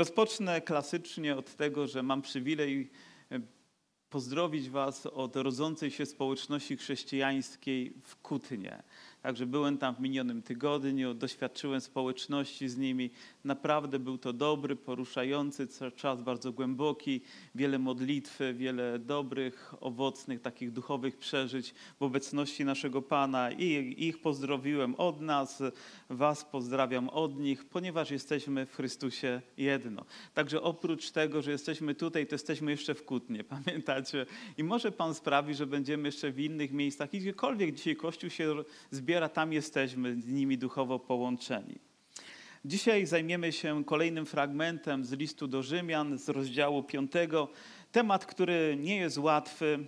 Rozpocznę klasycznie od tego, że mam przywilej e, pozdrowić Was od rodzącej się społeczności chrześcijańskiej w Kutnie. Także byłem tam w minionym tygodniu, doświadczyłem społeczności z nimi. Naprawdę był to dobry, poruszający czas, bardzo głęboki, wiele modlitwy, wiele dobrych, owocnych, takich duchowych przeżyć w obecności naszego Pana. I ich pozdrowiłem od nas, Was pozdrawiam od nich, ponieważ jesteśmy w Chrystusie jedno. Także oprócz tego, że jesteśmy tutaj, to jesteśmy jeszcze w Kutnie, pamiętacie? I może Pan sprawi, że będziemy jeszcze w innych miejscach i gdziekolwiek dzisiaj Kościół się zbiera, zbiera, tam jesteśmy z nimi duchowo połączeni. Dzisiaj zajmiemy się kolejnym fragmentem z listu do Rzymian z rozdziału 5. Temat, który nie jest łatwy,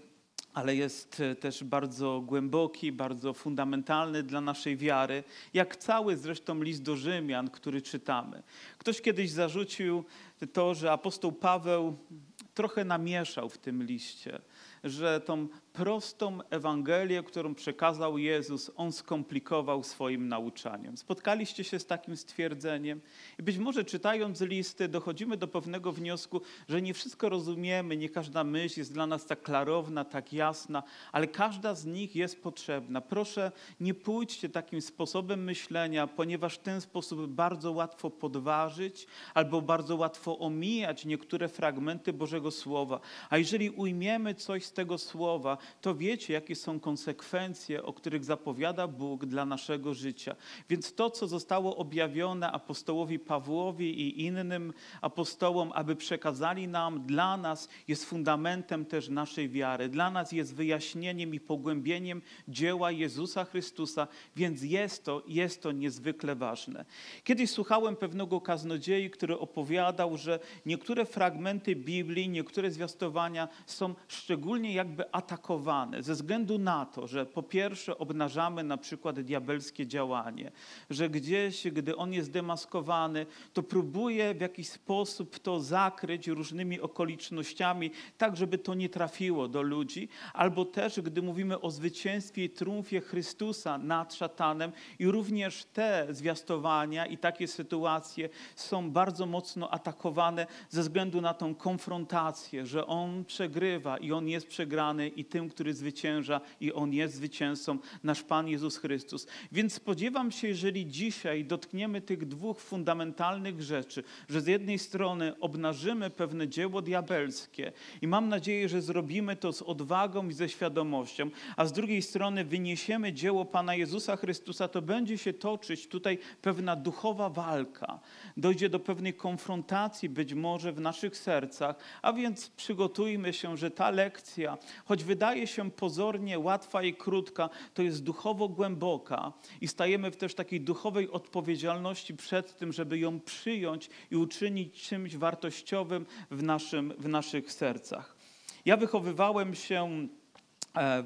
ale jest też bardzo głęboki, bardzo fundamentalny dla naszej wiary, jak cały zresztą list do Rzymian, który czytamy. Ktoś kiedyś zarzucił to, że apostoł Paweł trochę namieszał w tym liście, że tą prostą Ewangelię, którą przekazał Jezus, on skomplikował swoim nauczaniem. Spotkaliście się z takim stwierdzeniem i być może czytając listy dochodzimy do pewnego wniosku, że nie wszystko rozumiemy, nie każda myśl jest dla nas tak klarowna, tak jasna, ale każda z nich jest potrzebna. Proszę, nie pójdźcie takim sposobem myślenia, ponieważ ten sposób bardzo łatwo podważyć albo bardzo łatwo omijać niektóre fragmenty Bożego Słowa. A jeżeli ujmiemy coś z tego Słowa, to wiecie, jakie są konsekwencje, o których zapowiada Bóg dla naszego życia. Więc to, co zostało objawione apostołowi Pawłowi i innym apostołom, aby przekazali nam, dla nas jest fundamentem też naszej wiary. Dla nas jest wyjaśnieniem i pogłębieniem dzieła Jezusa Chrystusa, więc jest to, jest to niezwykle ważne. Kiedyś słuchałem pewnego kaznodziei, który opowiadał, że niektóre fragmenty Biblii, niektóre zwiastowania są szczególnie jakby atakowane ze względu na to, że po pierwsze obnażamy na przykład diabelskie działanie, że gdzieś, gdy on jest demaskowany, to próbuje w jakiś sposób to zakryć różnymi okolicznościami, tak żeby to nie trafiło do ludzi, albo też gdy mówimy o zwycięstwie i triumfie Chrystusa nad szatanem i również te zwiastowania i takie sytuacje są bardzo mocno atakowane ze względu na tą konfrontację, że on przegrywa i on jest przegrany i tym, który zwycięża i On jest zwycięzcą, nasz Pan Jezus Chrystus. Więc spodziewam się, jeżeli dzisiaj dotkniemy tych dwóch fundamentalnych rzeczy, że z jednej strony obnażymy pewne dzieło diabelskie i mam nadzieję, że zrobimy to z odwagą i ze świadomością, a z drugiej strony wyniesiemy dzieło Pana Jezusa Chrystusa, to będzie się toczyć tutaj pewna duchowa walka. Dojdzie do pewnej konfrontacji być może w naszych sercach, a więc przygotujmy się, że ta lekcja, choć wydaje się pozornie łatwa i krótka, to jest duchowo głęboka i stajemy w też takiej duchowej odpowiedzialności przed tym, żeby ją przyjąć i uczynić czymś wartościowym w, naszym, w naszych sercach. Ja wychowywałem się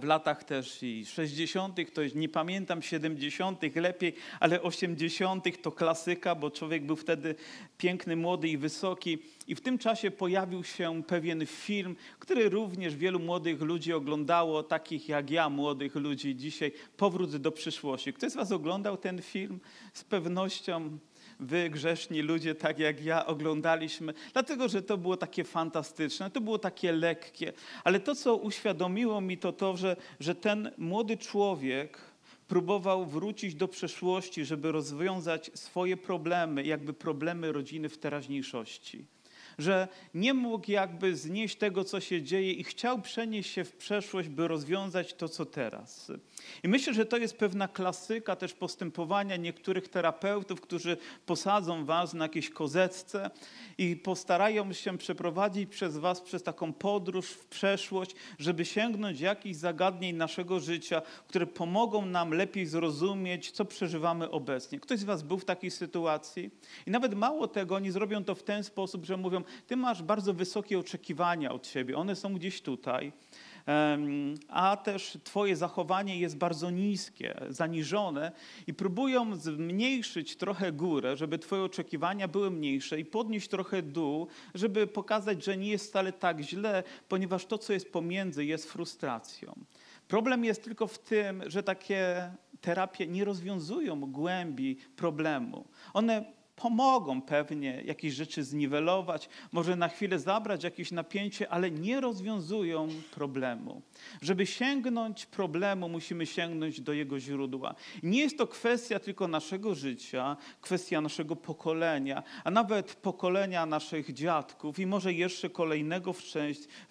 w latach też i 60., to nie pamiętam 70., lepiej, ale 80. to klasyka, bo człowiek był wtedy piękny, młody i wysoki. I w tym czasie pojawił się pewien film, który również wielu młodych ludzi oglądało, takich jak ja, młodych ludzi dzisiaj, Powrót do przyszłości. Ktoś z Was oglądał ten film? Z pewnością wy, grzeszni ludzie, tak jak ja, oglądaliśmy, dlatego że to było takie fantastyczne, to było takie lekkie. Ale to, co uświadomiło mi, to to, że, że ten młody człowiek próbował wrócić do przeszłości, żeby rozwiązać swoje problemy, jakby problemy rodziny w teraźniejszości że nie mógł jakby znieść tego, co się dzieje i chciał przenieść się w przeszłość, by rozwiązać to, co teraz. I myślę, że to jest pewna klasyka też postępowania niektórych terapeutów, którzy posadzą was na jakiejś kozecce i postarają się przeprowadzić przez was przez taką podróż w przeszłość, żeby sięgnąć jakichś zagadnień naszego życia, które pomogą nam lepiej zrozumieć, co przeżywamy obecnie. Ktoś z was był w takiej sytuacji? I nawet mało tego, oni zrobią to w ten sposób, że mówią, ty masz bardzo wysokie oczekiwania od siebie, one są gdzieś tutaj a też Twoje zachowanie jest bardzo niskie, zaniżone i próbują zmniejszyć trochę górę, żeby Twoje oczekiwania były mniejsze i podnieść trochę dół, żeby pokazać, że nie jest wcale tak źle, ponieważ to, co jest pomiędzy, jest frustracją. Problem jest tylko w tym, że takie terapie nie rozwiązują głębi problemu. One pomogą pewnie jakieś rzeczy zniwelować, może na chwilę zabrać jakieś napięcie, ale nie rozwiązują problemu. Żeby sięgnąć problemu, musimy sięgnąć do jego źródła. Nie jest to kwestia tylko naszego życia, kwestia naszego pokolenia, a nawet pokolenia naszych dziadków i może jeszcze kolejnego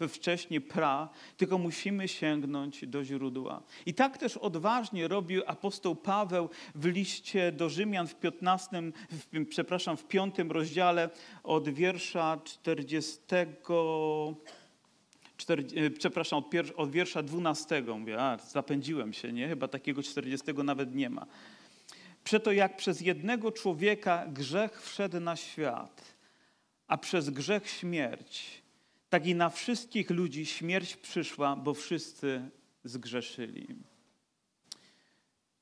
wcześniej pra, tylko musimy sięgnąć do źródła. I tak też odważnie robił apostoł Paweł w liście do Rzymian w 15, w, przepraszam, w piątym rozdziale od wiersza 40. 40, e, przepraszam, od, pier, od wiersza 12. Mówię, a, zapędziłem się, nie? Chyba takiego 40 nawet nie ma. Przeto jak przez jednego człowieka grzech wszedł na świat, a przez grzech śmierć, tak i na wszystkich ludzi śmierć przyszła, bo wszyscy zgrzeszyli.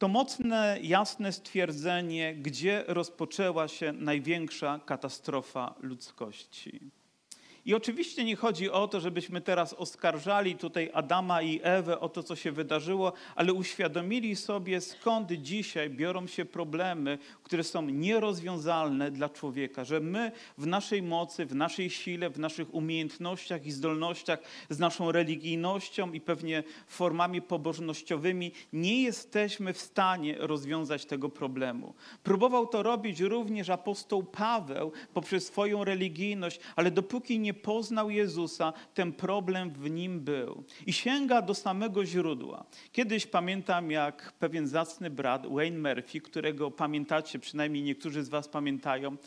To mocne, jasne stwierdzenie, gdzie rozpoczęła się największa katastrofa ludzkości. I oczywiście nie chodzi o to, żebyśmy teraz oskarżali tutaj Adama i Ewę o to, co się wydarzyło, ale uświadomili sobie, skąd dzisiaj biorą się problemy, które są nierozwiązalne dla człowieka, że my w naszej mocy, w naszej sile, w naszych umiejętnościach i zdolnościach, z naszą religijnością i pewnie formami pobożnościowymi nie jesteśmy w stanie rozwiązać tego problemu. Próbował to robić również apostoł Paweł poprzez swoją religijność, ale dopóki nie nie poznał Jezusa, ten problem w nim był. I sięga do samego źródła. Kiedyś pamiętam, jak pewien zacny brat, Wayne Murphy, którego pamiętacie, przynajmniej niektórzy z was pamiętają,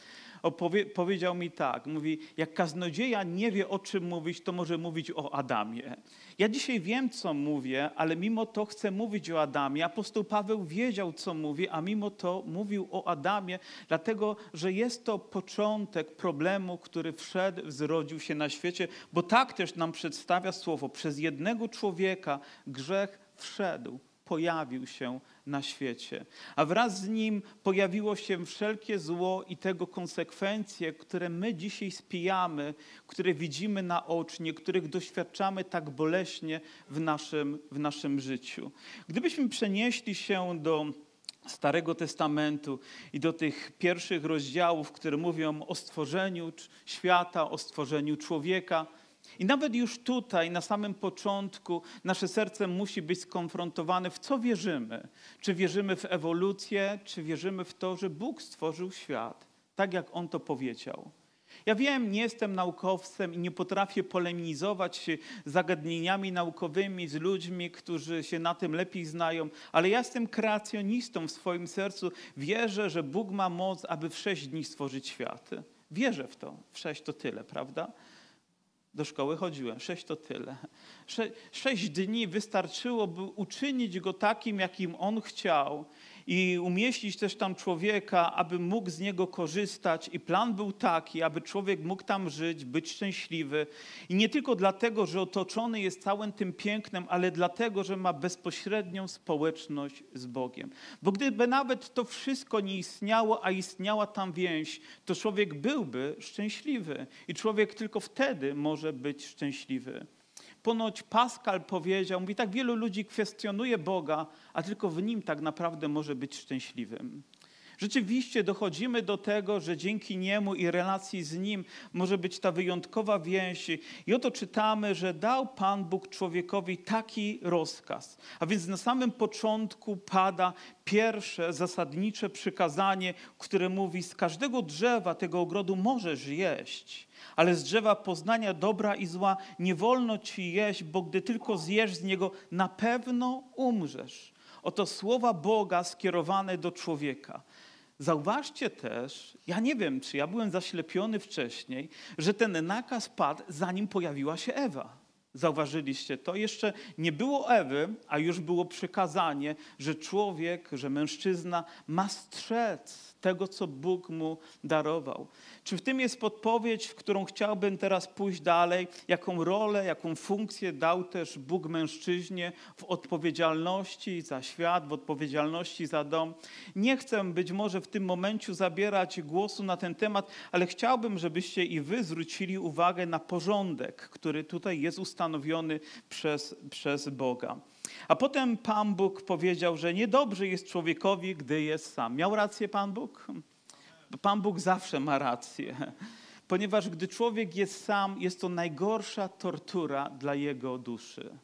opowie, powiedział mi tak, mówi, jak kaznodzieja nie wie o czym mówić, to może mówić o Adamie. Ja dzisiaj wiem, co mówię, ale mimo to chcę mówić o Adamie. Apostoł Paweł wiedział, co mówi, a mimo to mówił o Adamie, dlatego, że jest to początek problemu, który wszedł, zrodził się na świecie, bo tak też nam przedstawia słowo. Przez jednego człowieka grzech wszedł, pojawił się na świecie. A wraz z nim pojawiło się wszelkie zło i tego konsekwencje, które my dzisiaj spijamy, które widzimy naocznie, których doświadczamy tak boleśnie w naszym, w naszym życiu. Gdybyśmy przenieśli się do Starego Testamentu i do tych pierwszych rozdziałów, które mówią o stworzeniu świata, o stworzeniu człowieka, i nawet już tutaj, na samym początku, nasze serce musi być skonfrontowane, w co wierzymy. Czy wierzymy w ewolucję, czy wierzymy w to, że Bóg stworzył świat, tak jak On to powiedział. Ja wiem, nie jestem naukowcem i nie potrafię polemizować zagadnieniami naukowymi z ludźmi, którzy się na tym lepiej znają, ale ja jestem kreacjonistą w swoim sercu. Wierzę, że Bóg ma moc, aby w sześć dni stworzyć świat. Wierzę w to. W sześć to tyle, prawda? Do szkoły chodziłem. Sześć to tyle. Sze sześć dni wystarczyło, by uczynić go takim, jakim on chciał i umieścić też tam człowieka, aby mógł z niego korzystać. I plan był taki, aby człowiek mógł tam żyć, być szczęśliwy. I nie tylko dlatego, że otoczony jest całym tym pięknem, ale dlatego, że ma bezpośrednią społeczność z Bogiem. Bo gdyby nawet to wszystko nie istniało, a istniała tam więź, to człowiek byłby szczęśliwy. I człowiek tylko wtedy może być szczęśliwy. Ponoć Pascal powiedział, mówi, tak wielu ludzi kwestionuje Boga, a tylko w Nim tak naprawdę może być szczęśliwym. Rzeczywiście dochodzimy do tego, że dzięki Niemu i relacji z Nim może być ta wyjątkowa więź. I oto czytamy, że dał Pan Bóg człowiekowi taki rozkaz. A więc na samym początku pada pierwsze zasadnicze przykazanie, które mówi: Z każdego drzewa tego ogrodu możesz jeść ale z drzewa poznania dobra i zła nie wolno ci jeść, bo gdy tylko zjesz z niego, na pewno umrzesz. Oto słowa Boga skierowane do człowieka. Zauważcie też, ja nie wiem, czy ja byłem zaślepiony wcześniej, że ten nakaz padł, zanim pojawiła się Ewa. Zauważyliście to? Jeszcze nie było Ewy, a już było przykazanie, że człowiek, że mężczyzna ma strzec tego, co Bóg mu darował. Czy w tym jest podpowiedź, w którą chciałbym teraz pójść dalej? Jaką rolę, jaką funkcję dał też Bóg mężczyźnie w odpowiedzialności za świat, w odpowiedzialności za dom? Nie chcę być może w tym momencie zabierać głosu na ten temat, ale chciałbym, żebyście i wy zwrócili uwagę na porządek, który tutaj jest ustanowiony przez, przez Boga. A potem Pan Bóg powiedział, że niedobrze jest człowiekowi, gdy jest sam. Miał rację Pan Bóg? Pan Bóg zawsze ma rację, ponieważ gdy człowiek jest sam, jest to najgorsza tortura dla jego duszy.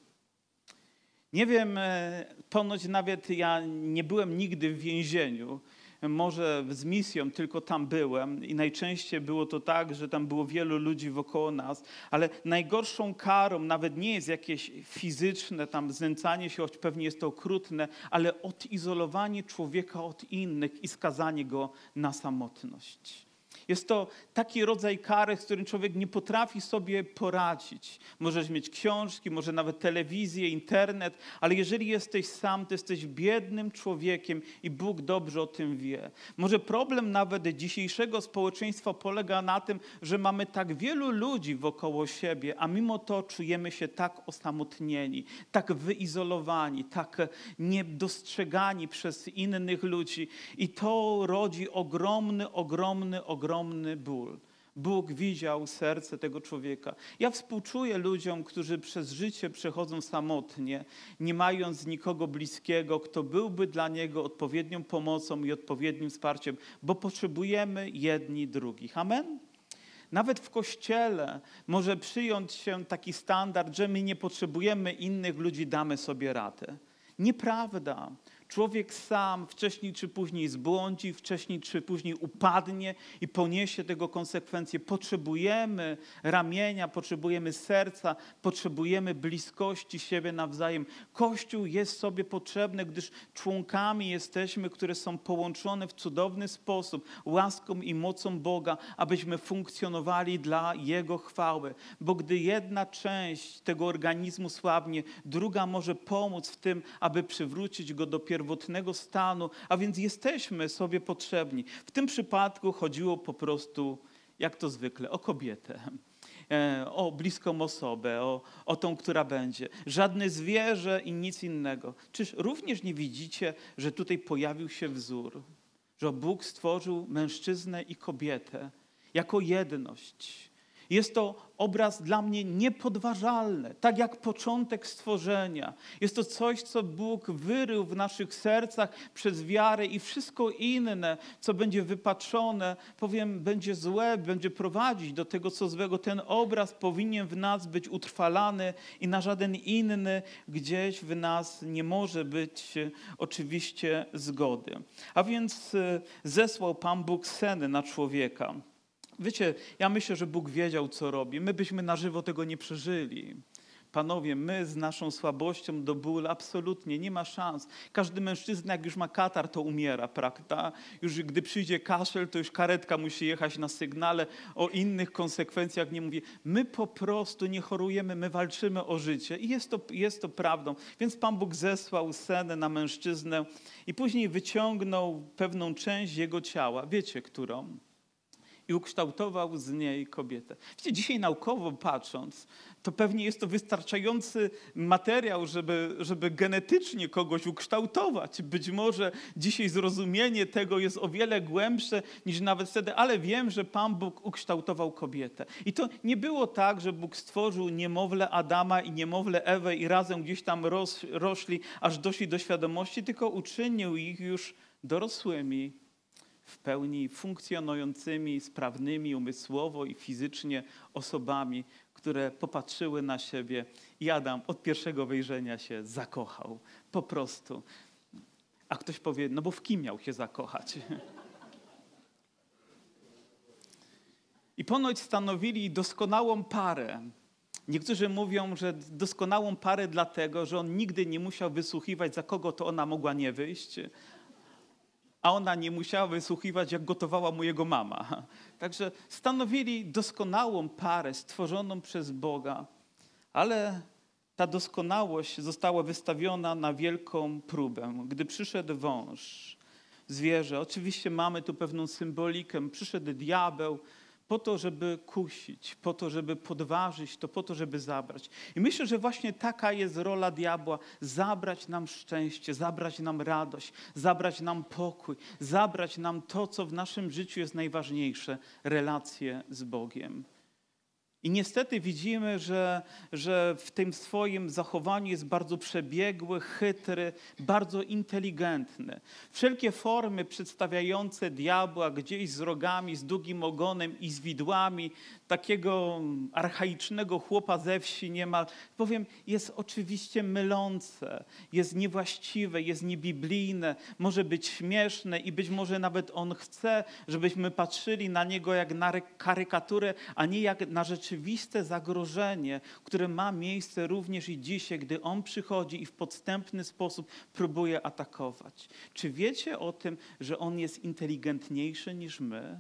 Nie wiem, e, ponoć nawet ja nie byłem nigdy w więzieniu, może z misją tylko tam byłem i najczęściej było to tak, że tam było wielu ludzi wokoło nas, ale najgorszą karą nawet nie jest jakieś fizyczne tam znęcanie się, choć pewnie jest to okrutne, ale odizolowanie człowieka od innych i skazanie go na samotność. Jest to taki rodzaj kary, z którym człowiek nie potrafi sobie poradzić. Możesz mieć książki, może nawet telewizję, internet, ale jeżeli jesteś sam, to jesteś biednym człowiekiem i Bóg dobrze o tym wie. Może problem nawet dzisiejszego społeczeństwa polega na tym, że mamy tak wielu ludzi wokoło siebie, a mimo to czujemy się tak osamotnieni, tak wyizolowani, tak niedostrzegani przez innych ludzi. I to rodzi ogromny, ogromny, ogromny ogromny ból. Bóg widział serce tego człowieka. Ja współczuję ludziom, którzy przez życie przechodzą samotnie, nie mając nikogo bliskiego, kto byłby dla niego odpowiednią pomocą i odpowiednim wsparciem, bo potrzebujemy jedni drugich. Amen? Nawet w kościele może przyjąć się taki standard, że my nie potrzebujemy innych ludzi, damy sobie radę. Nieprawda. Człowiek sam wcześniej czy później zbłądzi, wcześniej czy później upadnie i poniesie tego konsekwencje. Potrzebujemy ramienia, potrzebujemy serca, potrzebujemy bliskości siebie nawzajem. Kościół jest sobie potrzebny, gdyż członkami jesteśmy, które są połączone w cudowny sposób łaską i mocą Boga, abyśmy funkcjonowali dla Jego chwały. Bo gdy jedna część tego organizmu słabnie, druga może pomóc w tym, aby przywrócić go do pierwszego pierwotnego stanu, a więc jesteśmy sobie potrzebni. W tym przypadku chodziło po prostu, jak to zwykle, o kobietę e, o bliską osobę, o, o tą, która będzie. Żadne zwierzę i nic innego. Czyż również nie widzicie, że tutaj pojawił się wzór, że Bóg stworzył mężczyznę i kobietę jako jedność. Jest to obraz dla mnie niepodważalny, tak jak początek stworzenia. Jest to coś, co Bóg wyrył w naszych sercach przez wiarę i wszystko inne, co będzie wypaczone, powiem, będzie złe, będzie prowadzić do tego, co złego. Ten obraz powinien w nas być utrwalany i na żaden inny gdzieś w nas nie może być oczywiście zgody. A więc e, zesłał Pan Bóg seny na człowieka. Wiecie, ja myślę, że Bóg wiedział, co robi. My byśmy na żywo tego nie przeżyli. Panowie, my z naszą słabością do ból absolutnie nie ma szans. Każdy mężczyzna, jak już ma katar, to umiera, prawda? Już gdy przyjdzie kaszel, to już karetka musi jechać na sygnale. O innych konsekwencjach nie mówię. My po prostu nie chorujemy, my walczymy o życie i jest to, jest to prawdą. Więc Pan Bóg zesłał senę na mężczyznę i później wyciągnął pewną część jego ciała. Wiecie, którą? I ukształtował z niej kobietę. Wiecie, dzisiaj naukowo patrząc, to pewnie jest to wystarczający materiał, żeby, żeby genetycznie kogoś ukształtować. Być może dzisiaj zrozumienie tego jest o wiele głębsze niż nawet wtedy, ale wiem, że Pan Bóg ukształtował kobietę. I to nie było tak, że Bóg stworzył niemowlę Adama i niemowlę Ewę i razem gdzieś tam ros, rośli, aż doszli do świadomości, tylko uczynił ich już dorosłymi, w pełni funkcjonującymi, sprawnymi umysłowo i fizycznie osobami, które popatrzyły na siebie i Adam od pierwszego wejrzenia się zakochał. Po prostu. A ktoś powie, no bo w kim miał się zakochać? I ponoć stanowili doskonałą parę. Niektórzy mówią, że doskonałą parę dlatego, że on nigdy nie musiał wysłuchiwać, za kogo to ona mogła nie wyjść, a ona nie musiała wysłuchiwać, jak gotowała mu jego mama. Także stanowili doskonałą parę stworzoną przez Boga, ale ta doskonałość została wystawiona na wielką próbę. Gdy przyszedł wąż, zwierzę, oczywiście mamy tu pewną symbolikę, przyszedł diabeł, po to, żeby kusić, po to, żeby podważyć, to po to, żeby zabrać. I myślę, że właśnie taka jest rola diabła: zabrać nam szczęście, zabrać nam radość, zabrać nam pokój, zabrać nam to, co w naszym życiu jest najważniejsze relacje z Bogiem. I niestety widzimy, że, że w tym swoim zachowaniu jest bardzo przebiegły, chytry, bardzo inteligentny. Wszelkie formy przedstawiające diabła gdzieś z rogami, z długim ogonem i z widłami, takiego archaicznego chłopa ze wsi niemal, powiem, jest oczywiście mylące, jest niewłaściwe, jest niebiblijne, może być śmieszne i być może nawet on chce, żebyśmy patrzyli na niego jak na karykaturę, a nie jak na rzeczywiste zagrożenie, które ma miejsce również i dzisiaj, gdy on przychodzi i w podstępny sposób próbuje atakować. Czy wiecie o tym, że on jest inteligentniejszy niż my?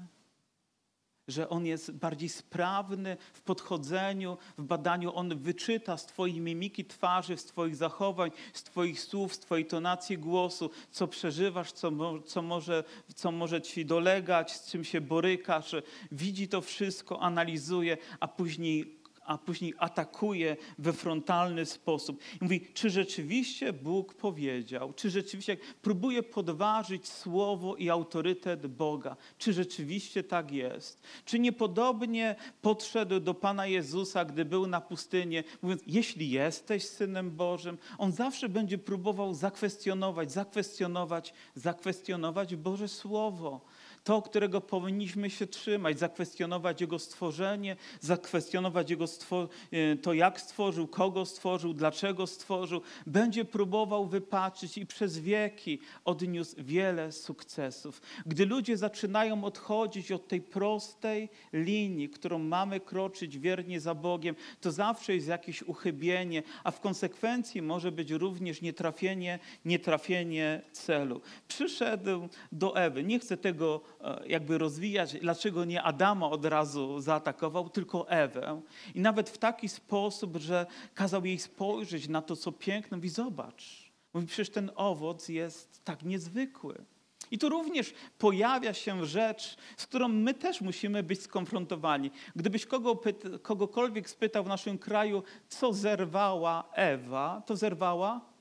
Że on jest bardziej sprawny w podchodzeniu, w badaniu. On wyczyta z Twojej mimiki twarzy, z Twoich zachowań, z Twoich słów, z Twojej tonacji głosu, co przeżywasz, co, co, może, co może Ci dolegać, z czym się borykasz. Widzi to wszystko, analizuje, a później a później atakuje we frontalny sposób. I mówi, czy rzeczywiście Bóg powiedział, czy rzeczywiście próbuje podważyć słowo i autorytet Boga, czy rzeczywiście tak jest. Czy niepodobnie podszedł do Pana Jezusa, gdy był na pustyni, mówiąc, jeśli jesteś Synem Bożym, On zawsze będzie próbował zakwestionować, zakwestionować, zakwestionować Boże Słowo to, którego powinniśmy się trzymać, zakwestionować Jego stworzenie, zakwestionować Jego stwo e, to, jak stworzył, kogo stworzył, dlaczego stworzył. Będzie próbował wypaczyć i przez wieki odniósł wiele sukcesów. Gdy ludzie zaczynają odchodzić od tej prostej linii, którą mamy kroczyć wiernie za Bogiem, to zawsze jest jakieś uchybienie, a w konsekwencji może być również nietrafienie, nietrafienie celu. Przyszedł do Ewy. Nie chcę tego jakby rozwijać, dlaczego nie Adama od razu zaatakował, tylko Ewę. I nawet w taki sposób, że kazał jej spojrzeć na to, co piękne, mówi zobacz, mówi przecież ten owoc jest tak niezwykły. I tu również pojawia się rzecz, z którą my też musimy być skonfrontowani. Gdybyś kogo kogokolwiek spytał w naszym kraju, co zerwała Ewa, to zerwała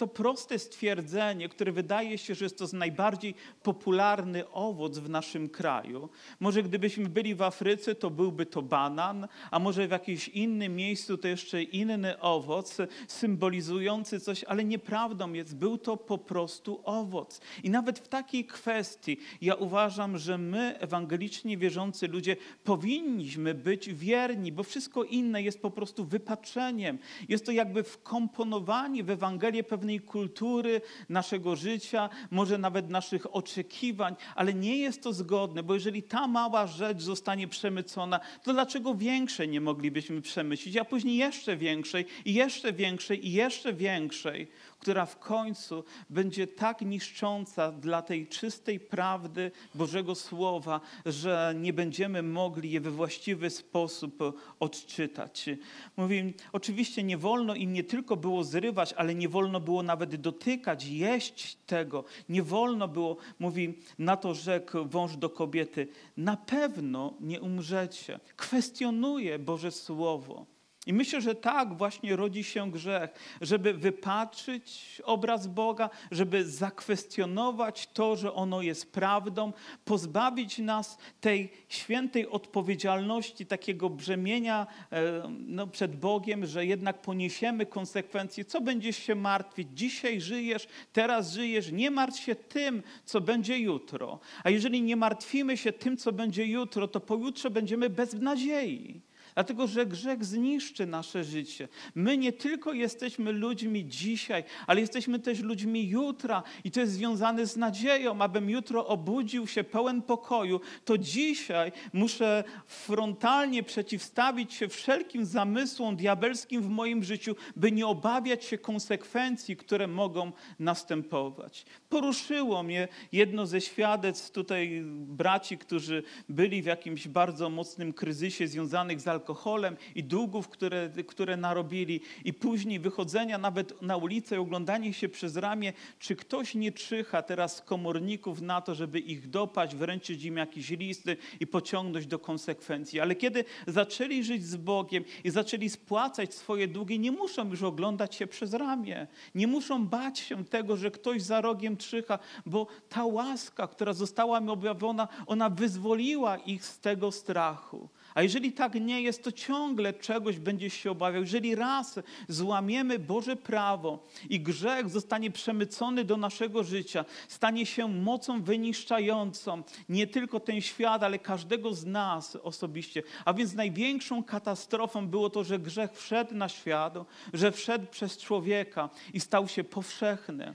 to proste stwierdzenie, które wydaje się, że jest to najbardziej popularny owoc w naszym kraju. Może gdybyśmy byli w Afryce, to byłby to banan, a może w jakimś innym miejscu to jeszcze inny owoc symbolizujący coś, ale nieprawdą jest, był to po prostu owoc. I nawet w takiej kwestii ja uważam, że my, ewangelicznie wierzący ludzie, powinniśmy być wierni, bo wszystko inne jest po prostu wypaczeniem. Jest to jakby wkomponowanie w Ewangelię pewnej kultury naszego życia, może nawet naszych oczekiwań, ale nie jest to zgodne, bo jeżeli ta mała rzecz zostanie przemycona, to dlaczego większej nie moglibyśmy przemycić, a później jeszcze większej i jeszcze większej i jeszcze większej? która w końcu będzie tak niszcząca dla tej czystej prawdy Bożego Słowa, że nie będziemy mogli je we właściwy sposób odczytać. Mówi, oczywiście nie wolno im nie tylko było zrywać, ale nie wolno było nawet dotykać, jeść tego. Nie wolno było, mówi, na to rzekł wąż do kobiety, na pewno nie umrzecie. Kwestionuje Boże Słowo. I myślę, że tak właśnie rodzi się grzech, żeby wypatrzyć obraz Boga, żeby zakwestionować to, że ono jest prawdą, pozbawić nas tej świętej odpowiedzialności, takiego brzemienia e, no, przed Bogiem, że jednak poniesiemy konsekwencje. Co będziesz się martwić? Dzisiaj żyjesz, teraz żyjesz. Nie martw się tym, co będzie jutro. A jeżeli nie martwimy się tym, co będzie jutro, to pojutrze będziemy bez nadziei. Dlatego, że grzech zniszczy nasze życie. My nie tylko jesteśmy ludźmi dzisiaj, ale jesteśmy też ludźmi jutra i to jest związane z nadzieją. Abym jutro obudził się pełen pokoju, to dzisiaj muszę frontalnie przeciwstawić się wszelkim zamysłom diabelskim w moim życiu, by nie obawiać się konsekwencji, które mogą następować. Poruszyło mnie jedno ze świadectw tutaj braci, którzy byli w jakimś bardzo mocnym kryzysie związanych z alkoholem alkoholem i długów, które, które narobili i później wychodzenia nawet na ulicę i oglądanie się przez ramię, czy ktoś nie czyha teraz komorników na to, żeby ich dopaść, wręczyć im jakieś listy i pociągnąć do konsekwencji. Ale kiedy zaczęli żyć z Bogiem i zaczęli spłacać swoje długi, nie muszą już oglądać się przez ramię. Nie muszą bać się tego, że ktoś za rogiem czyha, bo ta łaska, która została mi objawiona, ona wyzwoliła ich z tego strachu. A jeżeli tak nie jest, to ciągle czegoś będziesz się obawiał. Jeżeli raz złamiemy Boże prawo i grzech zostanie przemycony do naszego życia, stanie się mocą wyniszczającą nie tylko ten świat, ale każdego z nas osobiście. A więc największą katastrofą było to, że grzech wszedł na świat, że wszedł przez człowieka i stał się powszechny.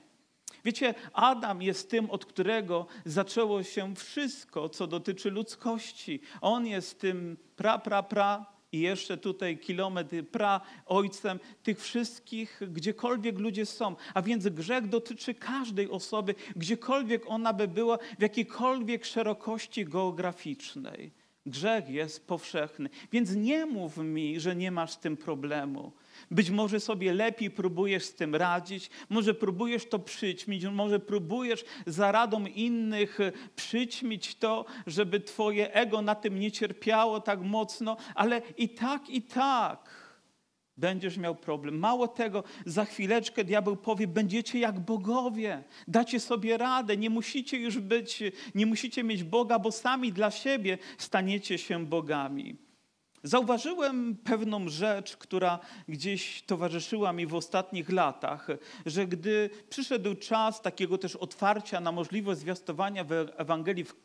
Wiecie, Adam jest tym, od którego zaczęło się wszystko, co dotyczy ludzkości. On jest tym pra, pra, pra i jeszcze tutaj kilometr pra ojcem tych wszystkich, gdziekolwiek ludzie są. A więc grzech dotyczy każdej osoby, gdziekolwiek ona by była, w jakiejkolwiek szerokości geograficznej. Grzech jest powszechny. Więc nie mów mi, że nie masz z tym problemu. Być może sobie lepiej próbujesz z tym radzić, może próbujesz to przyćmić, może próbujesz za radą innych przyćmić to, żeby twoje ego na tym nie cierpiało tak mocno, ale i tak, i tak będziesz miał problem. Mało tego, za chwileczkę diabeł powie, będziecie jak bogowie, dacie sobie radę, nie musicie już być, nie musicie mieć Boga, bo sami dla siebie staniecie się bogami. Zauważyłem pewną rzecz, która gdzieś towarzyszyła mi w ostatnich latach, że gdy przyszedł czas takiego też otwarcia na możliwość zwiastowania Ewangelii w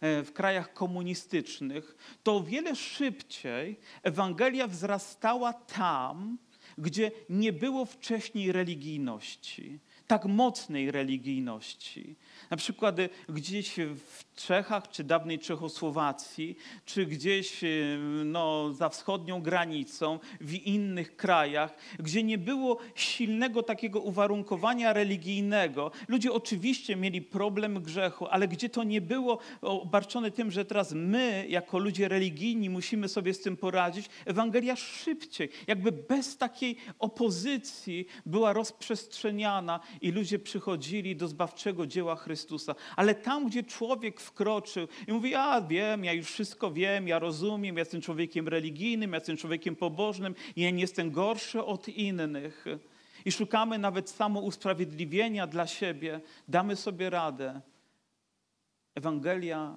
e, w krajach komunistycznych, to o wiele szybciej Ewangelia wzrastała tam, gdzie nie było wcześniej religijności, tak mocnej religijności. Na przykład gdzieś w Czechach, czy dawnej Czechosłowacji, czy gdzieś y, no, za wschodnią granicą, w innych krajach, gdzie nie było silnego takiego uwarunkowania religijnego. Ludzie oczywiście mieli problem grzechu, ale gdzie to nie było obarczone tym, że teraz my, jako ludzie religijni, musimy sobie z tym poradzić, Ewangelia szybciej, jakby bez takiej opozycji była rozprzestrzeniana i ludzie przychodzili do zbawczego dzieła Chrystusa. Ale tam, gdzie człowiek wkroczył i mówi, ja wiem, ja już wszystko wiem, ja rozumiem, ja jestem człowiekiem religijnym, ja jestem człowiekiem pobożnym ja nie jestem gorszy od innych. I szukamy nawet samousprawiedliwienia dla siebie, damy sobie radę. Ewangelia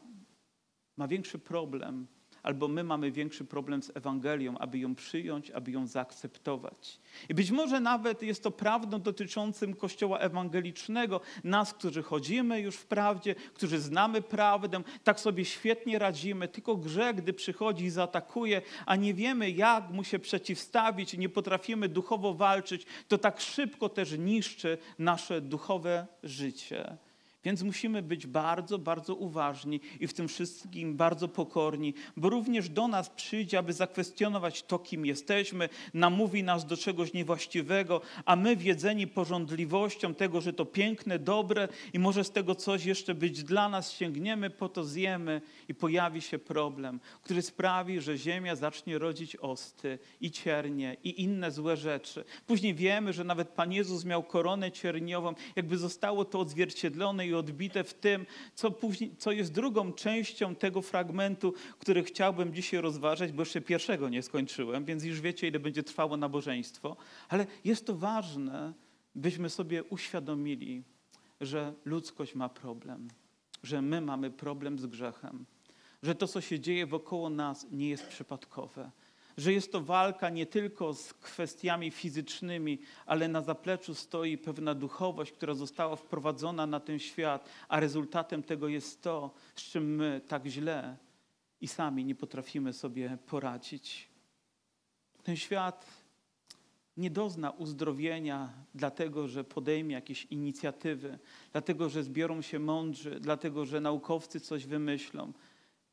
ma większy problem, albo my mamy większy problem z Ewangelią, aby ją przyjąć, aby ją zaakceptować. I być może nawet jest to prawdą dotyczącym Kościoła ewangelicznego, nas, którzy chodzimy już w prawdzie, którzy znamy prawdę, tak sobie świetnie radzimy, tylko grzech, gdy przychodzi i zaatakuje, a nie wiemy, jak mu się przeciwstawić, nie potrafimy duchowo walczyć, to tak szybko też niszczy nasze duchowe życie. Więc musimy być bardzo, bardzo uważni i w tym wszystkim bardzo pokorni, bo również do nas przyjdzie, aby zakwestionować to, kim jesteśmy, namówi nas do czegoś niewłaściwego, a my wiedzeni porządliwością tego, że to piękne, dobre i może z tego coś jeszcze być dla nas, sięgniemy po to, zjemy i pojawi się problem, który sprawi, że ziemia zacznie rodzić osty i ciernie i inne złe rzeczy. Później wiemy, że nawet Pan Jezus miał koronę cierniową, jakby zostało to odzwierciedlone i odbite w tym, co, później, co jest drugą częścią tego fragmentu, który chciałbym dzisiaj rozważać, bo jeszcze pierwszego nie skończyłem, więc już wiecie, ile będzie trwało nabożeństwo. Ale jest to ważne, byśmy sobie uświadomili, że ludzkość ma problem, że my mamy problem z grzechem, że to, co się dzieje wokoło nas, nie jest przypadkowe że jest to walka nie tylko z kwestiami fizycznymi, ale na zapleczu stoi pewna duchowość, która została wprowadzona na ten świat, a rezultatem tego jest to, z czym my tak źle i sami nie potrafimy sobie poradzić. Ten świat nie dozna uzdrowienia, dlatego że podejmie jakieś inicjatywy, dlatego że zbiorą się mądrzy, dlatego że naukowcy coś wymyślą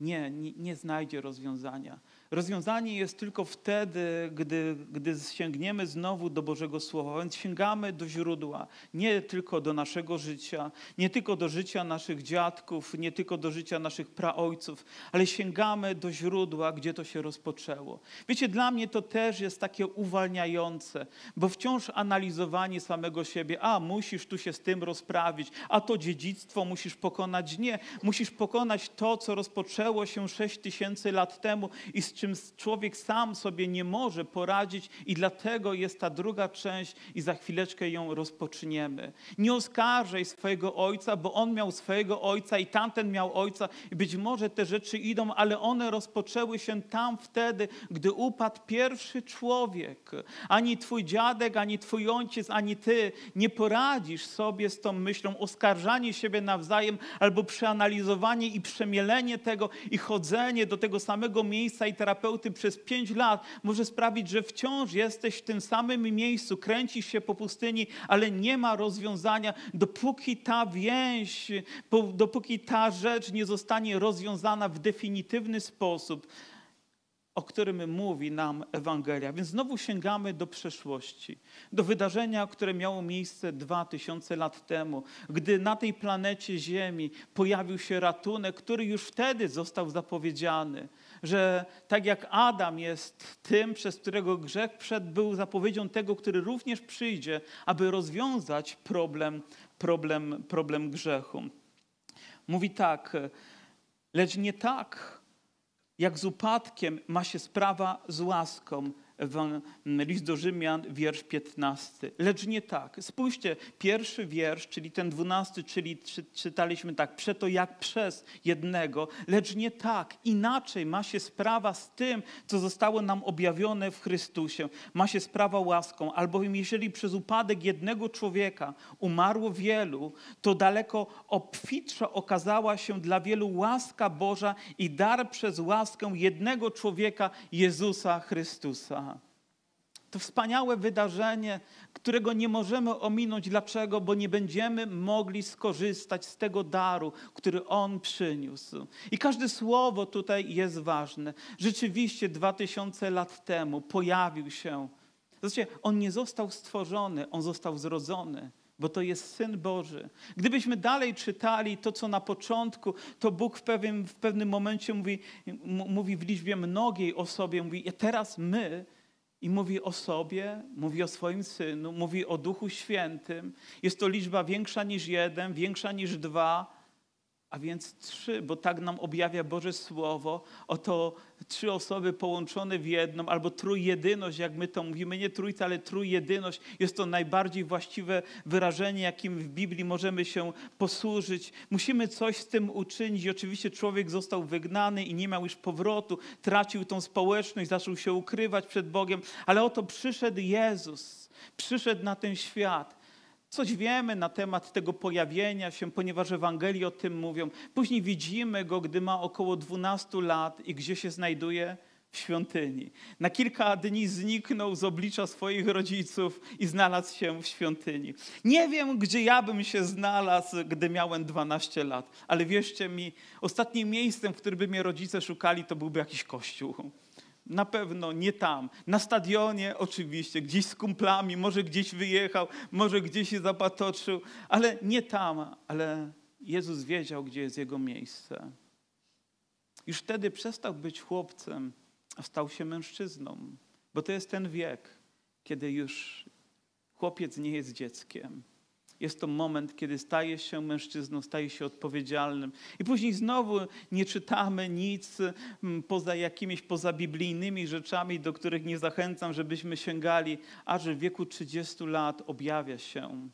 Nie, nie, nie znajdzie rozwiązania. Rozwiązanie jest tylko wtedy, gdy, gdy sięgniemy znowu do Bożego Słowa, więc sięgamy do źródła, nie tylko do naszego życia, nie tylko do życia naszych dziadków, nie tylko do życia naszych praojców, ale sięgamy do źródła, gdzie to się rozpoczęło. Wiecie, dla mnie to też jest takie uwalniające, bo wciąż analizowanie samego siebie, a musisz tu się z tym rozprawić, a to dziedzictwo musisz pokonać. Nie, musisz pokonać to, co rozpoczęło się 6 tysięcy lat temu i z czym człowiek sam sobie nie może poradzić, i dlatego jest ta druga część, i za chwileczkę ją rozpoczniemy. Nie oskarżaj swojego ojca, bo on miał swojego ojca i tamten miał ojca, i być może te rzeczy idą, ale one rozpoczęły się tam wtedy, gdy upadł pierwszy człowiek. Ani twój dziadek, ani twój ojciec, ani ty nie poradzisz sobie z tą myślą, oskarżanie siebie nawzajem, albo przeanalizowanie i przemielenie tego i chodzenie do tego samego miejsca i teraz terapeuty przez pięć lat może sprawić, że wciąż jesteś w tym samym miejscu, kręcisz się po pustyni, ale nie ma rozwiązania, dopóki ta więź, dopóki ta rzecz nie zostanie rozwiązana w definitywny sposób o którym mówi nam Ewangelia. Więc znowu sięgamy do przeszłości, do wydarzenia, które miało miejsce dwa tysiące lat temu, gdy na tej planecie Ziemi pojawił się ratunek, który już wtedy został zapowiedziany że tak jak Adam jest tym, przez którego grzech przed był zapowiedzią tego, który również przyjdzie, aby rozwiązać problem, problem, problem grzechu. Mówi tak, lecz nie tak, jak z upadkiem ma się sprawa z łaską, list do Rzymian, wiersz 15. Lecz nie tak. Spójrzcie, pierwszy wiersz, czyli ten dwunasty, czyli czytaliśmy tak, przeto jak przez jednego, lecz nie tak. Inaczej ma się sprawa z tym, co zostało nam objawione w Chrystusie. Ma się sprawa łaską, albowiem jeżeli przez upadek jednego człowieka umarło wielu, to daleko obfitsza okazała się dla wielu łaska Boża i dar przez łaskę jednego człowieka, Jezusa Chrystusa. To wspaniałe wydarzenie, którego nie możemy ominąć. Dlaczego? Bo nie będziemy mogli skorzystać z tego daru, który On przyniósł. I każde słowo tutaj jest ważne. Rzeczywiście dwa tysiące lat temu pojawił się. Zobaczcie, On nie został stworzony, On został zrodzony bo to jest Syn Boży. Gdybyśmy dalej czytali to, co na początku, to Bóg w pewnym, w pewnym momencie mówi, mówi w liczbie mnogiej o sobie, mówi, teraz my i mówi o sobie, mówi o swoim synu, mówi o Duchu Świętym. Jest to liczba większa niż jeden, większa niż dwa, a więc trzy, bo tak nam objawia Boże Słowo. Oto trzy osoby połączone w jedną, albo trójjedyność, jak my to mówimy, nie trójca, ale trójjedyność. Jest to najbardziej właściwe wyrażenie, jakim w Biblii możemy się posłużyć. Musimy coś z tym uczynić. Oczywiście człowiek został wygnany i nie miał już powrotu, tracił tą społeczność, zaczął się ukrywać przed Bogiem, ale oto przyszedł Jezus, przyszedł na ten świat Coś wiemy na temat tego pojawienia się, ponieważ Ewangelii o tym mówią. Później widzimy go, gdy ma około 12 lat i gdzie się znajduje? W świątyni. Na kilka dni zniknął z oblicza swoich rodziców i znalazł się w świątyni. Nie wiem, gdzie ja bym się znalazł, gdy miałem 12 lat, ale wierzcie mi, ostatnim miejscem, w którym by mnie rodzice szukali, to byłby jakiś kościół. Na pewno nie tam. Na stadionie oczywiście, gdzieś z kumplami, może gdzieś wyjechał, może gdzieś się zapatoczył, ale nie tam. Ale Jezus wiedział, gdzie jest jego miejsce. Już wtedy przestał być chłopcem, a stał się mężczyzną, bo to jest ten wiek, kiedy już chłopiec nie jest dzieckiem. Jest to moment, kiedy staje się mężczyzną, staje się odpowiedzialnym. I później znowu nie czytamy nic mm, poza jakimiś pozabiblijnymi rzeczami, do których nie zachęcam, żebyśmy sięgali, aż w wieku 30 lat objawia się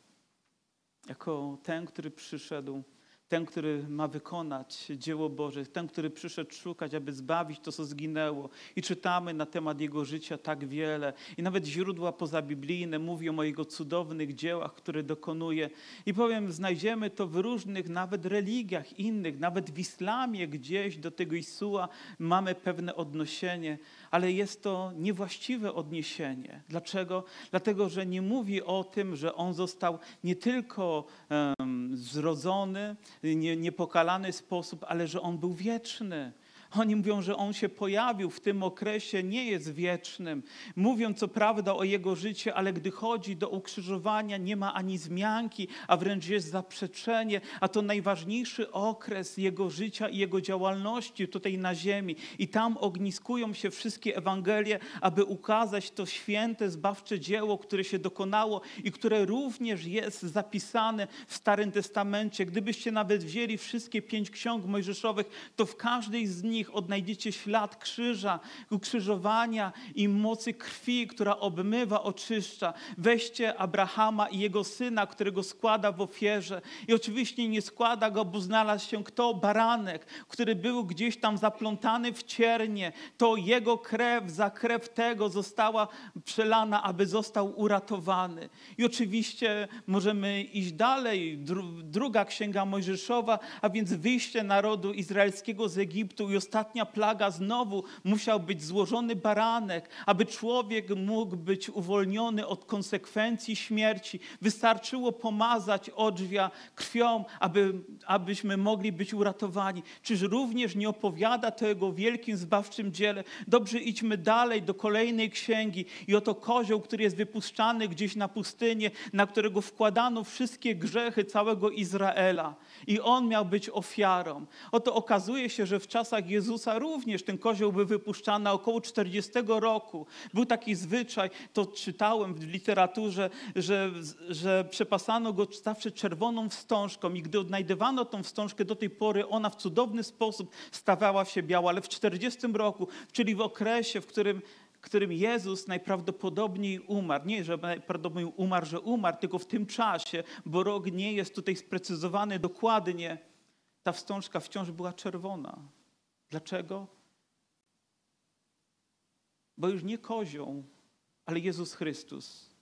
jako ten, który przyszedł ten, który ma wykonać dzieło Boże, ten, który przyszedł szukać, aby zbawić to, co zginęło. I czytamy na temat Jego życia tak wiele. I nawet źródła pozabiblijne mówią o Jego cudownych dziełach, które dokonuje. I powiem, znajdziemy to w różnych nawet religiach innych, nawet w islamie gdzieś do tego Isua mamy pewne odnosienie, ale jest to niewłaściwe odniesienie. Dlaczego? Dlatego, że nie mówi o tym, że On został nie tylko um, zrodzony, nie, niepokalany sposób, ale że On był wieczny. Oni mówią, że on się pojawił w tym okresie, nie jest wiecznym. Mówią co prawda o jego życiu, ale gdy chodzi do ukrzyżowania, nie ma ani zmianki, a wręcz jest zaprzeczenie, a to najważniejszy okres jego życia i jego działalności tutaj na ziemi. I tam ogniskują się wszystkie Ewangelie, aby ukazać to święte, zbawcze dzieło, które się dokonało i które również jest zapisane w Starym Testamencie. Gdybyście nawet wzięli wszystkie pięć ksiąg mojżeszowych, to w każdej z nich odnajdziecie ślad krzyża, ukrzyżowania i mocy krwi, która obmywa, oczyszcza. Weźcie Abrahama i jego syna, którego składa w ofierze. I oczywiście nie składa go, bo znalazł się kto? Baranek, który był gdzieś tam zaplątany w ciernie. To jego krew za krew tego została przelana, aby został uratowany. I oczywiście możemy iść dalej. Druga księga Mojżeszowa, a więc wyjście narodu izraelskiego z Egiptu i ostatnia plaga znowu musiał być złożony baranek, aby człowiek mógł być uwolniony od konsekwencji śmierci. Wystarczyło pomazać odrzwia krwią, aby, abyśmy mogli być uratowani. Czyż również nie opowiada to jego wielkim zbawczym dziele? Dobrze, idźmy dalej do kolejnej księgi i oto kozioł, który jest wypuszczany gdzieś na pustynię, na którego wkładano wszystkie grzechy całego Izraela i on miał być ofiarą. Oto okazuje się, że w czasach Jezusa również ten kozioł był wypuszczany około 40 roku. Był taki zwyczaj, to czytałem w literaturze, że, że przepasano go zawsze czerwoną wstążką i gdy odnajdywano tą wstążkę do tej pory, ona w cudowny sposób stawała się biała, ale w 40 roku, czyli w okresie, w którym którym Jezus najprawdopodobniej umarł. Nie, że najprawdopodobniej umarł, że umarł, tylko w tym czasie, bo rok nie jest tutaj sprecyzowany dokładnie. Ta wstążka wciąż była czerwona. Dlaczego? Bo już nie kozioł, ale Jezus Chrystus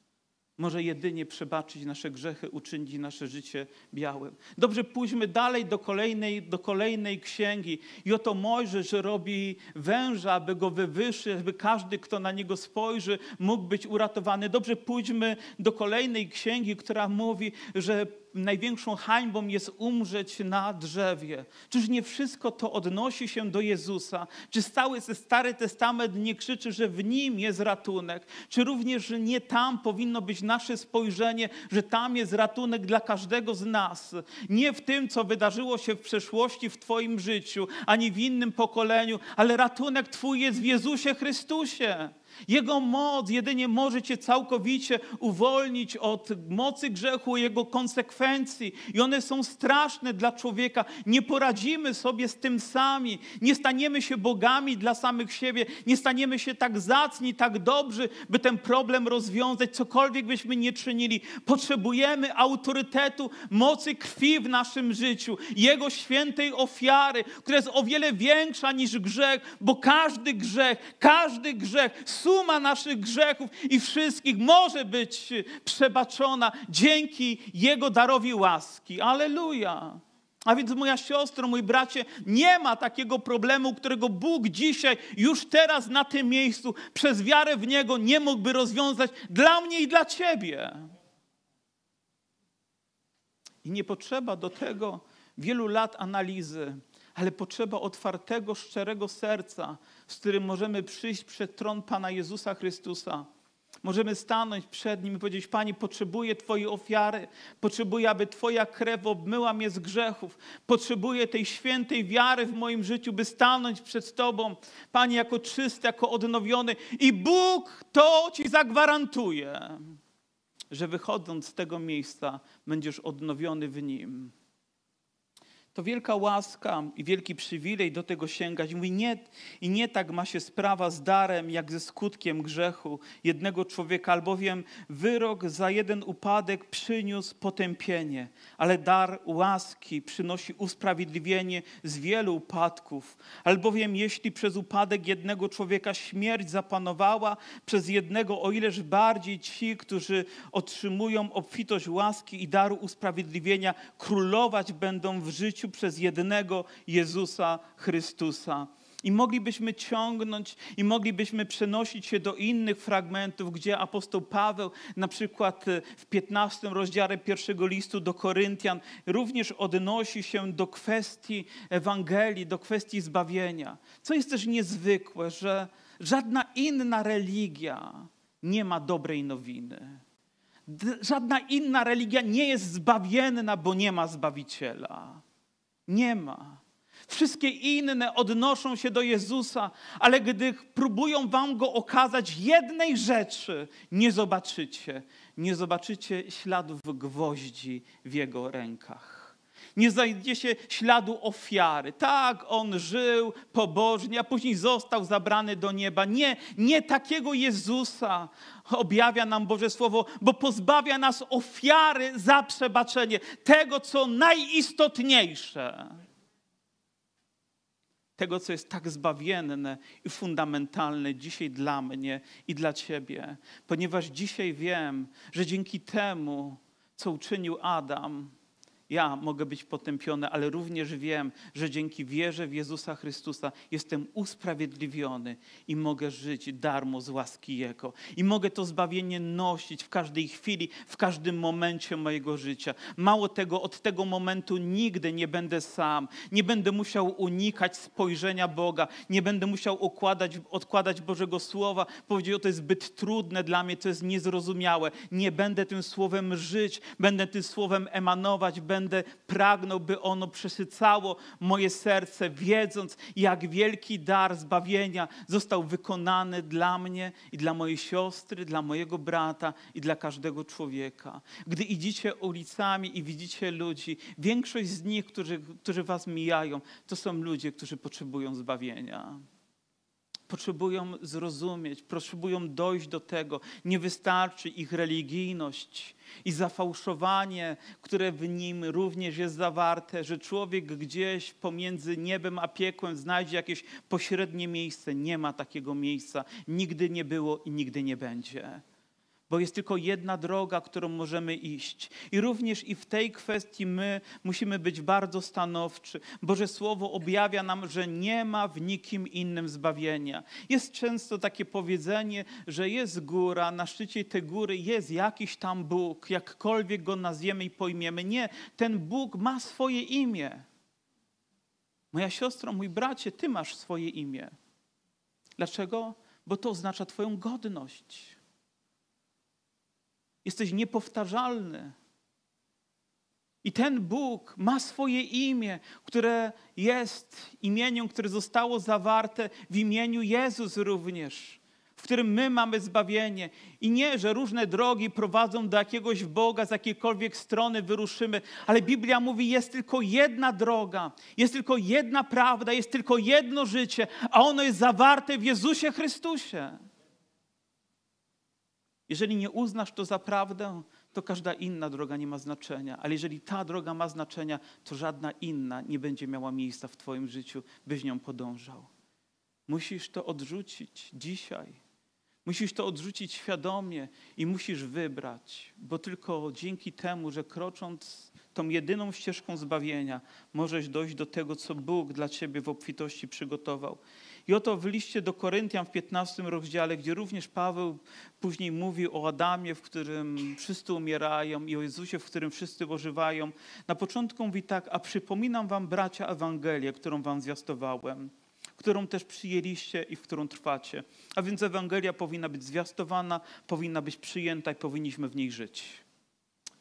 może jedynie przebaczyć nasze grzechy, uczynić nasze życie białym. Dobrze, pójdźmy dalej do kolejnej, do kolejnej księgi. I oto Mojżesz robi węża, aby go wywyższyć, aby każdy, kto na niego spojrzy, mógł być uratowany. Dobrze, pójdźmy do kolejnej księgi, która mówi, że największą hańbą jest umrzeć na drzewie. Czyż nie wszystko to odnosi się do Jezusa? Czy cały Stary Testament nie krzyczy, że w Nim jest ratunek? Czy również nie tam powinno być nasze spojrzenie, że tam jest ratunek dla każdego z nas? Nie w tym, co wydarzyło się w przeszłości w Twoim życiu, ani w innym pokoleniu, ale ratunek Twój jest w Jezusie Chrystusie. Jego moc jedynie może cię całkowicie uwolnić od mocy grzechu, jego konsekwencji. I one są straszne dla człowieka. Nie poradzimy sobie z tym sami. Nie staniemy się bogami dla samych siebie. Nie staniemy się tak zacni, tak dobrzy, by ten problem rozwiązać, cokolwiek byśmy nie czynili. Potrzebujemy autorytetu, mocy krwi w naszym życiu, Jego świętej ofiary, która jest o wiele większa niż grzech, bo każdy grzech, każdy grzech suma naszych grzechów i wszystkich może być przebaczona dzięki Jego darowi łaski. Aleluja! A więc moja siostro, mój bracie, nie ma takiego problemu, którego Bóg dzisiaj, już teraz na tym miejscu, przez wiarę w Niego nie mógłby rozwiązać dla mnie i dla Ciebie. I nie potrzeba do tego wielu lat analizy, ale potrzeba otwartego, szczerego serca, z którym możemy przyjść przed tron Pana Jezusa Chrystusa. Możemy stanąć przed Nim i powiedzieć: Panie, potrzebuję Twojej ofiary, potrzebuję, aby Twoja krew obmyła mnie z grzechów, potrzebuję tej świętej wiary w moim życiu, by stanąć przed Tobą, Panie, jako czysty, jako odnowiony. I Bóg to Ci zagwarantuje, że wychodząc z tego miejsca, będziesz odnowiony w Nim. To wielka łaska i wielki przywilej do tego sięgać. Mówi, nie, i nie tak ma się sprawa z darem, jak ze skutkiem grzechu jednego człowieka, albowiem wyrok za jeden upadek przyniósł potępienie, ale dar łaski przynosi usprawiedliwienie z wielu upadków. Albowiem jeśli przez upadek jednego człowieka śmierć zapanowała, przez jednego o ileż bardziej ci, którzy otrzymują obfitość łaski i daru usprawiedliwienia, królować będą w życiu życiu przez jednego Jezusa Chrystusa. I moglibyśmy ciągnąć i moglibyśmy przenosić się do innych fragmentów, gdzie apostoł Paweł, na przykład e, w 15 rozdziale pierwszego listu do Koryntian, również odnosi się do kwestii Ewangelii, do kwestii zbawienia. Co jest też niezwykłe, że żadna inna religia nie ma dobrej nowiny. Żadna inna religia nie jest zbawienna, bo nie ma Zbawiciela. Nie ma. Wszystkie inne odnoszą się do Jezusa, ale gdy próbują wam go okazać jednej rzeczy, nie zobaczycie. Nie zobaczycie śladów gwoździ w jego rękach. Nie znajdziecie śladu ofiary. Tak, on żył pobożnie, a później został zabrany do nieba. Nie, nie takiego Jezusa objawia nam Boże Słowo, bo pozbawia nas ofiary za przebaczenie, tego, co najistotniejsze tego, co jest tak zbawienne i fundamentalne dzisiaj dla mnie i dla Ciebie, ponieważ dzisiaj wiem, że dzięki temu, co uczynił Adam, ja mogę być potępiony, ale również wiem, że dzięki wierze w Jezusa Chrystusa jestem usprawiedliwiony i mogę żyć darmo z łaski Jego. I mogę to zbawienie nosić w każdej chwili, w każdym momencie mojego życia. Mało tego, od tego momentu nigdy nie będę sam. Nie będę musiał unikać spojrzenia Boga. Nie będę musiał odkładać Bożego Słowa. Powiedział, to jest zbyt trudne dla mnie, to jest niezrozumiałe. Nie będę tym Słowem żyć, będę tym Słowem emanować, będę pragnął, by ono przesycało moje serce, wiedząc, jak wielki dar zbawienia został wykonany dla mnie i dla mojej siostry, dla mojego brata i dla każdego człowieka. Gdy idziecie ulicami i widzicie ludzi, większość z nich, którzy, którzy was mijają, to są ludzie, którzy potrzebują zbawienia potrzebują zrozumieć, potrzebują dojść do tego. Nie wystarczy ich religijność i zafałszowanie, które w nim również jest zawarte, że człowiek gdzieś pomiędzy niebem a piekłem znajdzie jakieś pośrednie miejsce. Nie ma takiego miejsca. Nigdy nie było i nigdy nie będzie bo jest tylko jedna droga, którą możemy iść. I również i w tej kwestii my musimy być bardzo stanowczy. Boże Słowo objawia nam, że nie ma w nikim innym zbawienia. Jest często takie powiedzenie, że jest góra, na szczycie tej góry jest jakiś tam Bóg, jakkolwiek go nazwiemy i pojmiemy. Nie, ten Bóg ma swoje imię. Moja siostro, mój bracie, ty masz swoje imię. Dlaczego? Bo to oznacza Twoją godność. Jesteś niepowtarzalny. I ten Bóg ma swoje imię, które jest imieniem, które zostało zawarte w imieniu Jezus również, w którym my mamy zbawienie. I nie, że różne drogi prowadzą do jakiegoś Boga, z jakiejkolwiek strony wyruszymy, ale Biblia mówi, jest tylko jedna droga, jest tylko jedna prawda, jest tylko jedno życie, a ono jest zawarte w Jezusie Chrystusie. Jeżeli nie uznasz to za prawdę, to każda inna droga nie ma znaczenia. Ale jeżeli ta droga ma znaczenia, to żadna inna nie będzie miała miejsca w Twoim życiu, byś nią podążał. Musisz to odrzucić dzisiaj. Musisz to odrzucić świadomie i musisz wybrać, bo tylko dzięki temu, że krocząc tą jedyną ścieżką zbawienia, możesz dojść do tego, co Bóg dla Ciebie w obfitości przygotował. I oto w liście do Koryntian w 15 rozdziale, gdzie również Paweł później mówi o Adamie, w którym wszyscy umierają i o Jezusie, w którym wszyscy ożywają. Na początku mówi tak, a przypominam wam bracia Ewangelię, którą wam zwiastowałem którą też przyjęliście i w którą trwacie. A więc Ewangelia powinna być zwiastowana, powinna być przyjęta i powinniśmy w niej żyć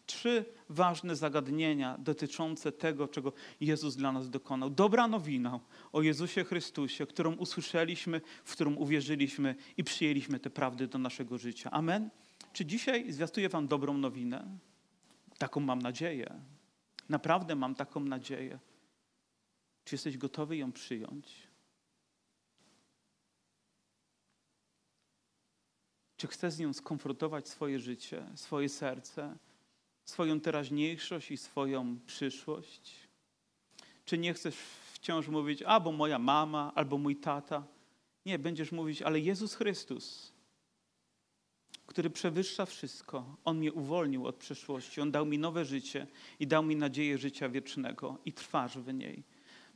trzy ważne zagadnienia dotyczące tego, czego Jezus dla nas dokonał. Dobra nowina o Jezusie Chrystusie, którą usłyszeliśmy, w którą uwierzyliśmy i przyjęliśmy te prawdy do naszego życia. Amen. Czy dzisiaj zwiastuję Wam dobrą nowinę? Taką mam nadzieję. Naprawdę mam taką nadzieję. Czy jesteś gotowy ją przyjąć? Czy chcesz z nią skonfrontować swoje życie, swoje serce? Swoją teraźniejszość i swoją przyszłość? Czy nie chcesz wciąż mówić, albo moja mama, albo mój tata? Nie, będziesz mówić, ale Jezus Chrystus, który przewyższa wszystko, On mnie uwolnił od przeszłości, On dał mi nowe życie i dał mi nadzieję życia wiecznego i trwasz w niej.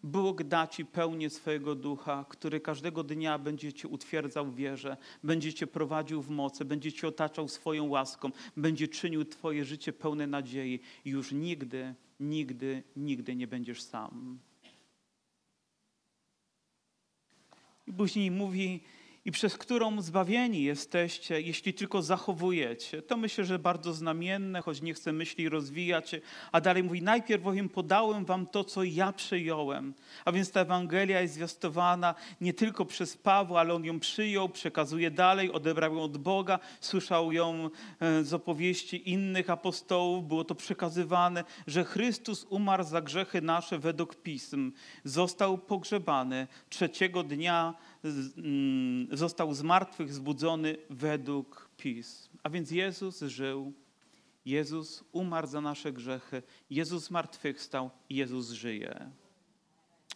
Bóg da Ci pełnię swojego ducha, który każdego dnia będzie Cię utwierdzał w wierze, będzie Cię prowadził w mocy, będzie Cię otaczał swoją łaską, będzie czynił Twoje życie pełne nadziei już nigdy, nigdy, nigdy nie będziesz sam. I później mówi, i przez którą zbawieni jesteście, jeśli tylko zachowujecie. To myślę, że bardzo znamienne, choć nie chcę myśli rozwijać. A dalej mówi, najpierw bowiem podałem wam to, co ja przyjąłem. A więc ta Ewangelia jest zwiastowana nie tylko przez Pawła, ale on ją przyjął, przekazuje dalej, odebrał ją od Boga, słyszał ją e, z opowieści innych apostołów, było to przekazywane, że Chrystus umarł za grzechy nasze według Pism, został pogrzebany, trzeciego dnia został z martwych zbudzony według pism. A więc Jezus żył, Jezus umarł za nasze grzechy, Jezus zmartwychwstał, Jezus żyje.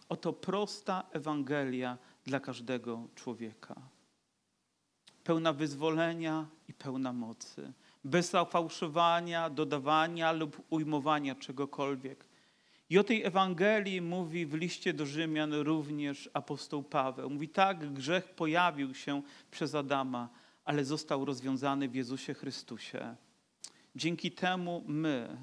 Oto prosta Ewangelia dla każdego człowieka. Pełna wyzwolenia i pełna mocy. Bez zafałszowania, dodawania lub ujmowania czegokolwiek. I o tej Ewangelii mówi w liście do Rzymian również apostoł Paweł. Mówi tak, grzech pojawił się przez Adama, ale został rozwiązany w Jezusie Chrystusie. Dzięki temu my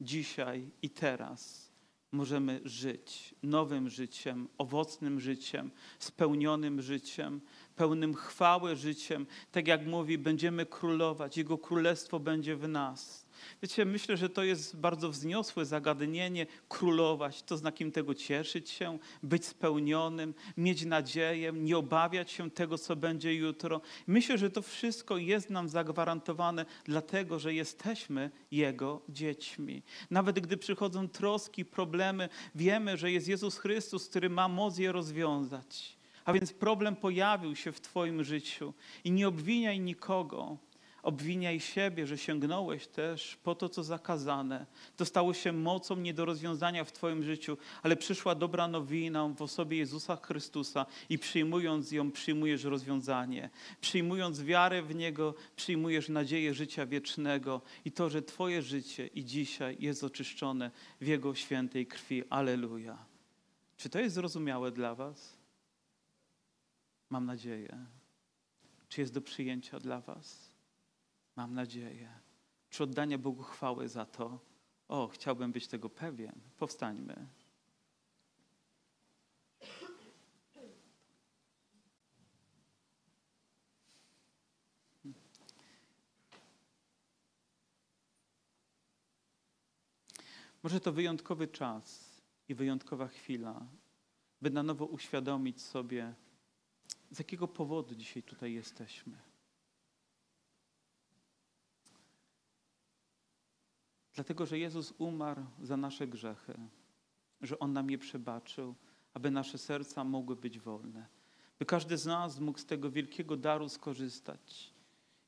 dzisiaj i teraz możemy żyć nowym życiem, owocnym życiem, spełnionym życiem, pełnym chwały życiem. Tak jak mówi, będziemy królować, Jego królestwo będzie w nas. Wiecie, myślę, że to jest bardzo wzniosłe zagadnienie królować, to znakiem tego cieszyć się, być spełnionym, mieć nadzieję, nie obawiać się tego, co będzie jutro. Myślę, że to wszystko jest nam zagwarantowane, dlatego że jesteśmy Jego dziećmi. Nawet gdy przychodzą troski, problemy, wiemy, że jest Jezus Chrystus, który ma moc je rozwiązać. A więc problem pojawił się w Twoim życiu i nie obwiniaj nikogo. Obwiniaj siebie, że sięgnąłeś też po to, co zakazane. To stało się mocą nie do rozwiązania w Twoim życiu, ale przyszła dobra nowina w osobie Jezusa Chrystusa i przyjmując ją, przyjmujesz rozwiązanie. Przyjmując wiarę w Niego, przyjmujesz nadzieję życia wiecznego i to, że Twoje życie i dzisiaj jest oczyszczone w Jego świętej krwi. Aleluja. Czy to jest zrozumiałe dla Was? Mam nadzieję. Czy jest do przyjęcia dla Was? Mam nadzieję. Czy oddania Bogu chwały za to? O, chciałbym być tego pewien. Powstańmy. Może to wyjątkowy czas i wyjątkowa chwila, by na nowo uświadomić sobie, z jakiego powodu dzisiaj tutaj jesteśmy. Dlatego, że Jezus umarł za nasze grzechy, że On nam je przebaczył, aby nasze serca mogły być wolne, by każdy z nas mógł z tego wielkiego daru skorzystać.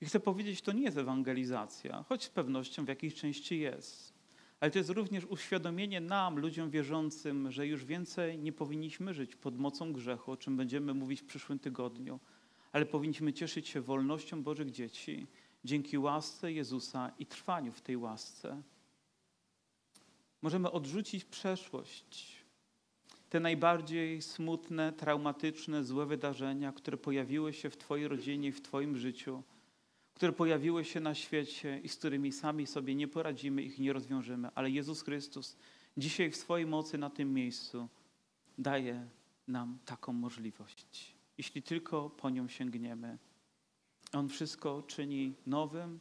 I chcę powiedzieć, to nie jest ewangelizacja, choć z pewnością w jakiejś części jest. Ale to jest również uświadomienie nam, ludziom wierzącym, że już więcej nie powinniśmy żyć pod mocą grzechu, o czym będziemy mówić w przyszłym tygodniu, ale powinniśmy cieszyć się wolnością Bożych dzieci dzięki łasce Jezusa i trwaniu w tej łasce. Możemy odrzucić przeszłość, te najbardziej smutne, traumatyczne, złe wydarzenia, które pojawiły się w Twojej rodzinie w Twoim życiu, które pojawiły się na świecie i z którymi sami sobie nie poradzimy, ich nie rozwiążemy. Ale Jezus Chrystus dzisiaj w swojej mocy na tym miejscu daje nam taką możliwość, jeśli tylko po nią sięgniemy. On wszystko czyni nowym,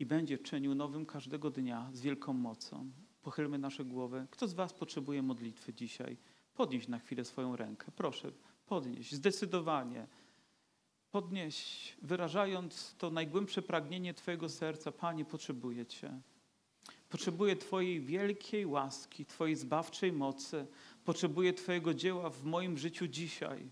i będzie czynił nowym każdego dnia z wielką mocą. Pochylmy nasze głowy. Kto z Was potrzebuje modlitwy dzisiaj? Podnieś na chwilę swoją rękę. Proszę, podnieś zdecydowanie. Podnieś, wyrażając to najgłębsze pragnienie Twojego serca. Panie, potrzebuję Cię. Potrzebuję Twojej wielkiej łaski, Twojej zbawczej mocy. Potrzebuję Twojego dzieła w moim życiu dzisiaj.